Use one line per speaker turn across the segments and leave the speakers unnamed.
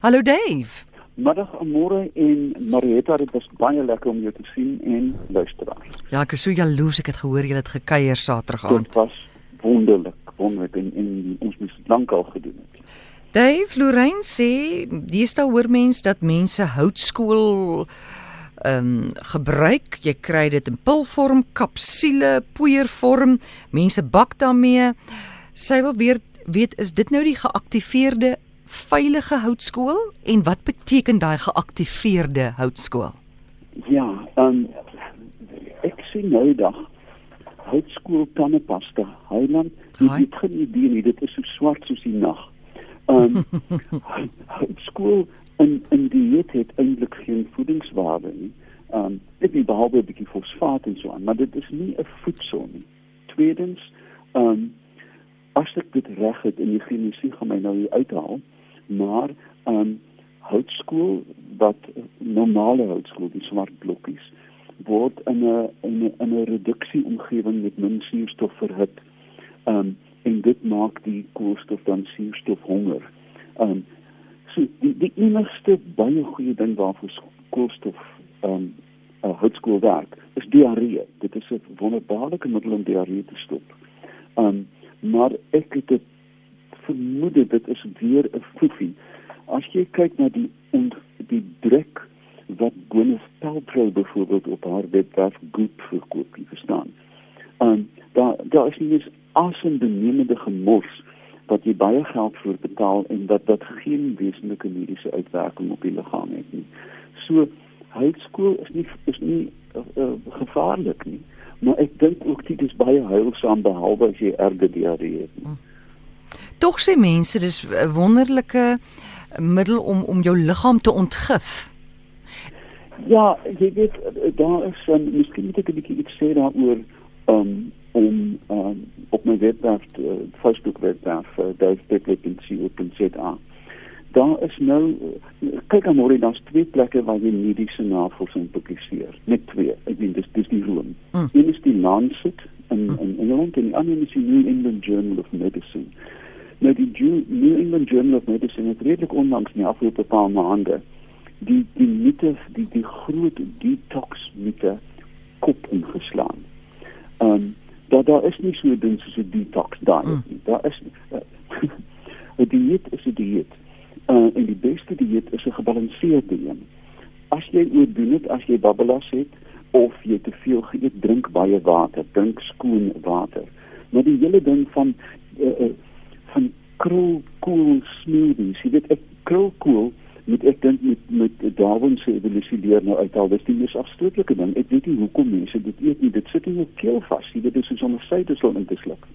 Hallo Dave.
Middag Amore en Marietta, dit was baie lekker om jou te sien en luisteraars.
Ja, ek is so jaloes ek het gehoor jy het gekuier Saterdag aand.
Dit was wonderlik, wonderlik en, en ons moes dit lankal gedoen het.
Dave Lorraine sê, deesdae hoor mense dat mense houtskool ehm um, gebruik. Jy kry dit in pilvorm, kapsule, poeiervorm. Mense bak daarmee. Sy wil weer weet is dit nou die geaktiveerde veilige houtskool en wat beteken daai geaktiveerde houtskool?
Ja, ehm um, ek sien nou dag houtskool tandepasta. Heiland, jy het geen idee nie, dit is so swart soos die nag. Ehm um, houtskool in in dieet het eintlik geen voedingswaarde nie. Ehm um, dit is behalwe 'n bietjie fosfaat en so aan, maar dit is nie 'n voedsel nie. Tweedens, ehm um, as ek dit reg het in die genetiese gaan my nou uithaal, maar um houtskool wat normale houtskool die swart blokkies word in 'n in 'n in 'n reduksie omgewing met min suurstof verhit. Um en dit maak die koolstof dan suurstof honger. Um so die die enigste baie goeie ding waarvoor koolstof um 'n houtskool werk is diarree. Dit is 'n wonderbaarlike middel om diarree te stop. Um maar ek het dit vermoed dit is weer 'n foefie. As jy kyk na die en die druk wat Gwyneth Paltrow byvoorbeeld op haar webwerf goed verkoop, jy verstaan. En daar daar is nie asembenemende gemors wat jy baie geld vir betaal en dat dat geen wesenlike mediese uitwerking op die liggaam het nie. So houtskool is nie is nie uh, uh, gevaarlik nie, maar ek dink ook dit is baie heilsaam behalwe as jy erge diarree het. Nie. Hmm.
Tog sê mense dis 'n wonderlike middel om om jou liggaam te ontgif.
Ja, jy weet daar is um, miskien moet ek 'n bietjie iets sê daaroor um, om um, op my webwerf, uh, Facebook webwerf, uh, duisdeklik.co.za. Daar is nou kyk aan môre daar's twee plekke waar jy mediese navorsing publiseer. Net twee. Ek weet dis dis die room. Mm. Een is die Lancet in mm. in Engeland en die ander is die New England Journal of Medicine. Nou die New England Journal of Medicine het redelik onlangs nie afgelope paar maande die die mite die die groot detox mite kop ingeslaan. Ehm um, daar daar is nie so 'n ding soos 'n detox diet mm. nie. Daar is 'n uh, dieet is 'n dieet. Uh, en die beste dieet is 'n gebalanseerde een. As jy oordoen dit, as jy babbelas het of jy te veel geëet, drink baie water, drink skoon water. Maar die hele ding van uh, uh, van krulkool smoothies. Jy weet ek krulkool moet ek dink met met Darwin se evolusie leer nou uithaal. Dis die mees afstootlike ding. Ek weet nie hoekom mense dit eet nie. Dit sit in jou keel vas. Jy weet dit is soos om 'n suidersel in te sluk.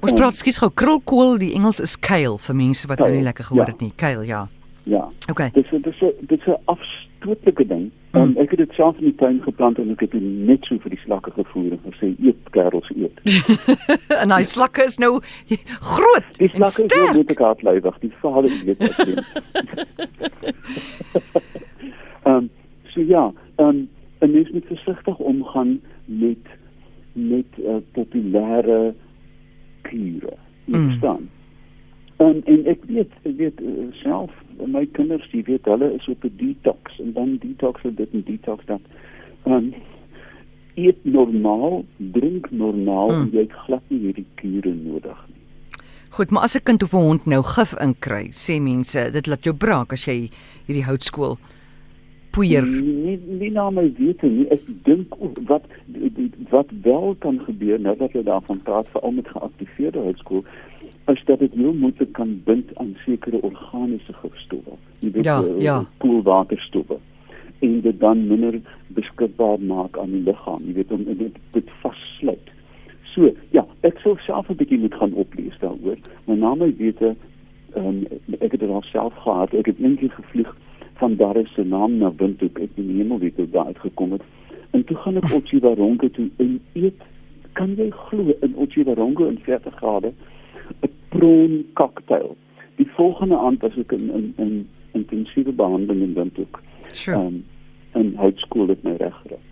Ons um, praat skies gou krulkool. Die Engels is kale vir mense wat kale, nou nie lekker gehoor ja. het nie. Kale, ja.
Ja.
Okay.
Dis dis dis 'n afstootlike ding. Um, ek het dit self in die tuin geplant en ek het net so vir die slakke gevoer en gesê eet kerels eet.
en hy slakke is nou groot.
Die slakke is net te kaartlywig. Die vader weet dit. Ehm um, so ja, ehm um, en mens moet versigtig omgaan met met uh, populêre kure. Jy mm. Verstaan? En en ek weet ek weet uh, self my kinders, jy weet hulle is op 'n detox en dan detox vir dit en detox dat. Um, eet normaal, drink normaal mm. en jy het glad nie hierdie kure nodig nie.
Goed, maar as 'n kind of 'n hond nou gif inkry, sê mense, dit laat jou braak as jy hierdie houtskool poeier.
Nie nie na my wete nie. Ek dink wat wat wel kan gebeur nou dat jy daarvan praat veral met geaktiveerde houtskool is dat dit heel moeilik kan bind aan sekere organiese gifstowwe. Jy weet ja, uh, ja. koelwaterstowwe en dit dan minder beskikbaar maak aan die liggaam. Jy weet om dit dit vassluit. So, ja, ek sou self 'n bietjie moet gaan oplees daaroor. My naam is wete ehm um, ek het dit al self gehad. Ek het eendag gevlieg van Dar es Salaam na Windhoek. Ek het in die hemel weet hoe daar uitgekom het. En toe gaan ek Otjiwarongo toe en eet kan jy glo in Otjiwarongo in 40 grade prawn cocktail. Die volgende aand was ek in in, in intensiewe behandeling in Windhoek.
Sure. Um,
en houtskool het my reg geruk.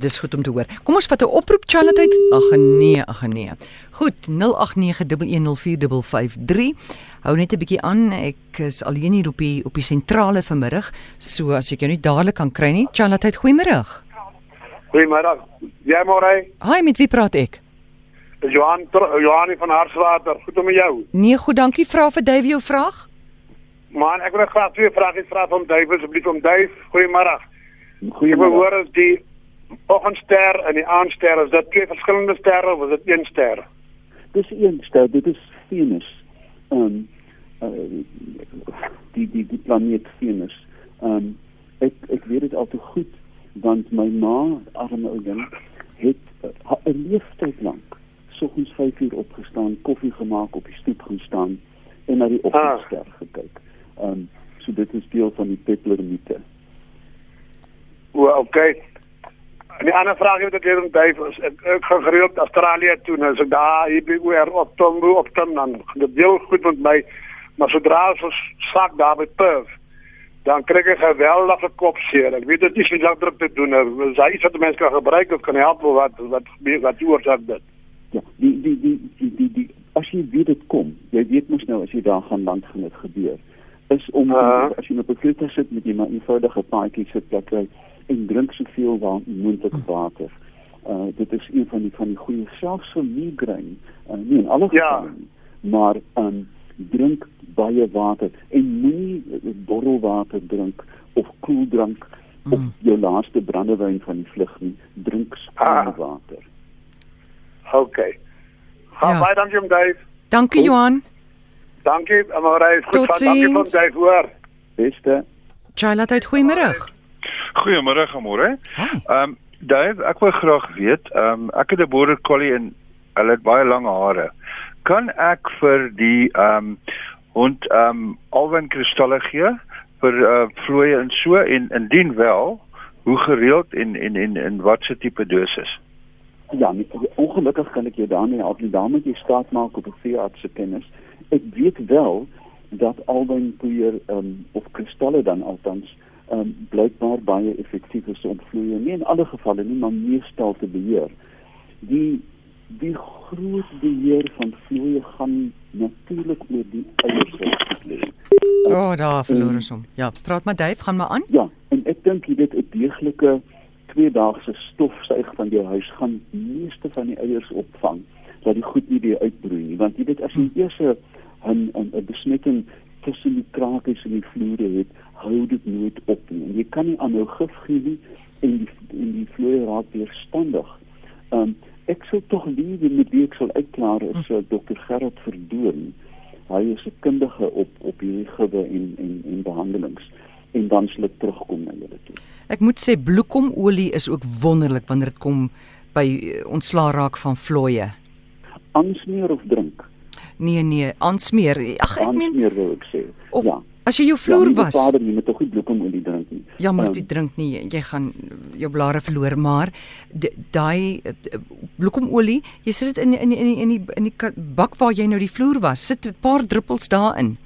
Dis goed om te hoor. Kom ons vat 'n oproep Charlotte. Ag nee, ag nee. Goed, 0891104553. Hou net 'n bietjie aan. Ek is alleen hier op die op die sentrale vanmiddag. So as ek jou nie dadelik kan kry nie. Charlotte, goeiemôre.
Goeiemôre. Ja, môre.
Hi, met wie praat ek?
Johan Johan van Harswater. Goed om jou.
Nee, goed, dankie. Vra vir Dave jou vraag.
Man, ek wil graag twee vrae vra van Dave asseblief om Dave. Goeiemôre.
Goeiemôre.
Ek hoor as die oggendster en die aandster is dit twee verskillende sterre of is dit een ster?
Dis een ster, dit is Venus. Ehm um, uh, die die die planeet Venus. Ehm um, ek ek weet dit al te goed want my ma, arme ou ding, het uh, 'n leeftyd lank soggens 5 uur opgestaan, koffie gemaak, op die stoep gaan staan en na die oggendster ah. gekyk. Ehm um, so dit is deel van die Kepler mite.
O, okay. En die ander vraag wat ek het om duif is ek, ek gaan gereeld Australië toe nou so daar hier by oor op Tombo op Tom dan dit deel goed met my maar sodra ons sak daar by Perth dan kry ek 'n geweldige kopseer. Ek weet dit is nie lank druk te doen nie. Sy iets wat mense kan gebruik of kan help wat wat wat oorsaak dit.
Ja, die die die die die die as jy weet dit kom, jy weet mos nou as jy daar gaan land gaan dit gebeur. Is om uh, as jy op 'n vliegtuig sit met maar eenvoudige paadjie sit plek kry en drink soveel moontlik water. Uh dit is een van die van die goeie selfs vir migraine. Uh, nie in alle ja. gevalle nie, maar um drink baie water en moenie borrelwater drink of koeldrank mm. of jou laaste brandewyn van die vlug nie. Drink skoon ah. water.
OK. Gaan ja. baie dankie om Dave.
Dankie Johan.
Dankie, Amore. Goed, dankie vir Dave hoor.
Beste.
Charlotte, goeiemôre.
Goeiemôre, môre. Ehm um, Dave, ek wil graag weet, ehm um, ek het 'n border collie en hulle het baie lang hare. Kan ek vir die ehm um, hond ehm um, alwen kristalle gee vir uh, vloeie en so en indien wel, hoe gereeld en en en en wat se tipe dosis?
Ja, nie, ongelukkig kan ek jou daarmee help. Die dame jy staat maak op 'n veearts se kennis. Ek weet wel dat alwen poeier ehm um, of kristalle dan althans um, blykbaar baie effektief is om vloeie nie in alle gevalle nie maar meestal te beheer. Die die groot beheer van vloeie gaan natuurlik oor die eiers wat lê.
O, oh, daar verloor ons hom. Ja, praat maar Dave, gaan maar aan.
Ja, en ek dink jy dit 'n deeglike tweedaagse stofsuig van jou huis gaan meeste van die eiers opvang dat die goed nie weer uitbroei nie want jy weet as jy hm. eers 'n 'n besmetting tussen die krakies en die vloere het, hou dit nooit op nie. En jy kan nie aanhou gif gee nie en die en die vloere raak weerstandig. Um ek sou tog liewe met wie ek sal uitklaar is uh, Dr. Gerard Verdoorn. Hy is 'n kundige op op hierdie gibbe en en en behandelings en dan sal ek terugkom na julle toe.
Ek moet sê bloekomolie is ook wonderlik wanneer dit kom by uh, ontslaa raak van vloeie.
Aansmeer of drink?
Nee nee, aansmeer. Ag
ek meen aansmeer wil ek sê.
Of, ja. As jy jou vloer
ja,
was.
Ja, vader, jy moet tog nie bloekomolie drink nie.
Ja, maar um, jy drink nie, jy gaan jou blare verloor, maar daai bloekomolie, jy sit dit in in in in die in die bak waar jy nou die vloer was, sit 'n paar druppels daarin.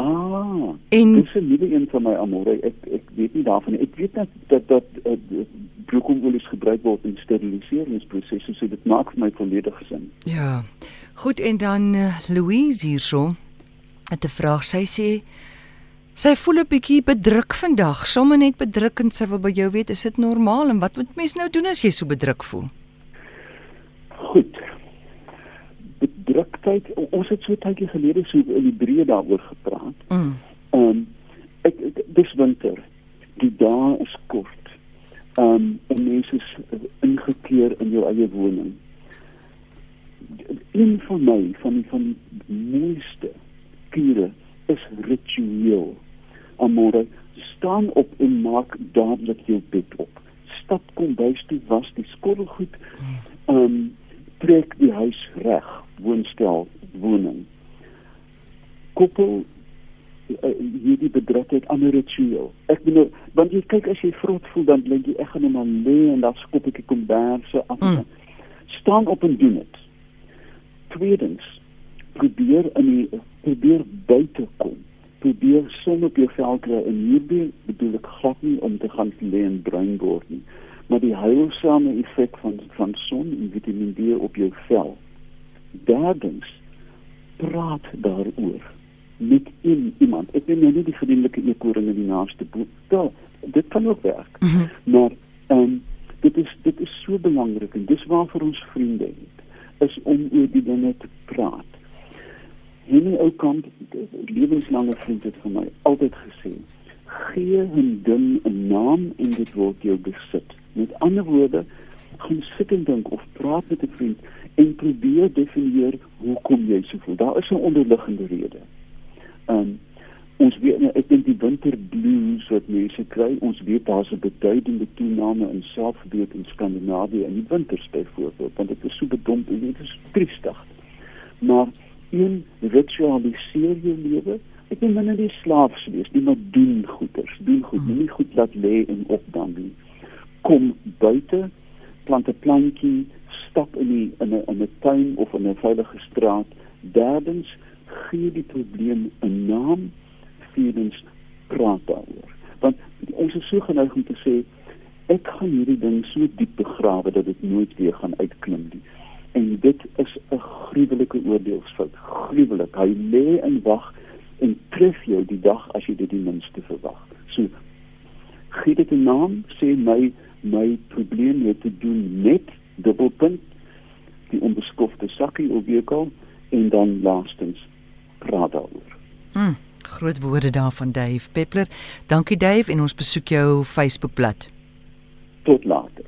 Ah. En dis 'n nuwe een van my amore. Ek ek weet nie daarvan nie. Ek weet net dat dat uh, bloekomolie gebruik word in steriliseringsprosesse, so dit maak vir my volledig sin.
Ja. Goed en dan uh, Louise hierso het 'n vraag. Sy sê sy voel 'n bietjie bedruk vandag. Sommige net bedruk en sy wil by jou weet, is dit normaal en wat moet mens nou doen as jy so bedruk voel?
Goed. Bedruktheid. Ons het so tydjie gelede so in die breë daaroor gepraat. Mm. Ehm um, ek, ek dis winter. Die dae is kort. Ehm um, en mense is ingekeer in jou eie woning een van my van van mooiste kure is ritueel. Amore, staan op en maak dadelik jou bed op. Stap kom bys toe was die skottelgoed. Ehm um, trek die huis reg, woonstel, woning. Koppel uh, hierdie bedrukheid aan 'n ritueel. Ek bedoel, want jy kyk as jy vrot voel dan dink jy ek gaan net maar lê en dan skop ek die kombers af. Mm. Staan op en doen dit tweedens probeer in die probeer buite kom probeer son op jou vel kry en hierdie bedoel ek glad nie om te gaan lê en bruin word nie maar die heilsame effek van van son en Vitamiin D op jou vel. Derdens praat daaroor met in iemand. Ek weet nou nie die vriendelike eekoring in die naaste boek. Ja, dit kan ook werk. Mm -hmm. Maar ehm um, dit is dit is so belangrik en dis waarvoor ons vriende het is om oor die dinge te praat. Hierdie ou kant lewenslange vriend het vir my altyd gesê gee 'n ding 'n naam en dit word jou besit. Met ander woorde, gaan sit en dink of praat met 'n vriend en probeer definieer hoekom jy so voel. Daar is 'n onderliggende rede. Um ons weet nou, ek dink die winter blues wat mense kry, ons weet daar's 'n beduidende toename in selfbeeld in Skandinawië in die winters byvoorbeeld, want dit is so bedomp en dit is triestig. Maar een ritualiseer jou lewe. Ek dink wanneer jy slaaf wees, jy moet doen goeders, doen goed, hmm. nie goed laat lê en opdan nie. Kom buite, plant 'n plantjie, stap in die in 'n in 'n tuin of in 'n veilige straat. Derdens, gee die probleem 'n naam, vierdens praat daaroor. Want ons is so geneig om te sê ek gaan hierdie ding so diep begrawe dat dit nooit weer gaan uitklim nie. En dit is 'n gruwelike oordeelsfout. Gruwelik. Hy lê in wag en tref jou die dag as jy dit die minste verwag. So gee dit 'n naam, sê my my probleem het te doen met dubbelpunt die onbeskofte sakkie of weekel en dan laastens praat daaroor.
Hmm, groot woorde daar van Dave Peppler. Dankie Dave en ons besoek jou Facebookblad.
Tot laat.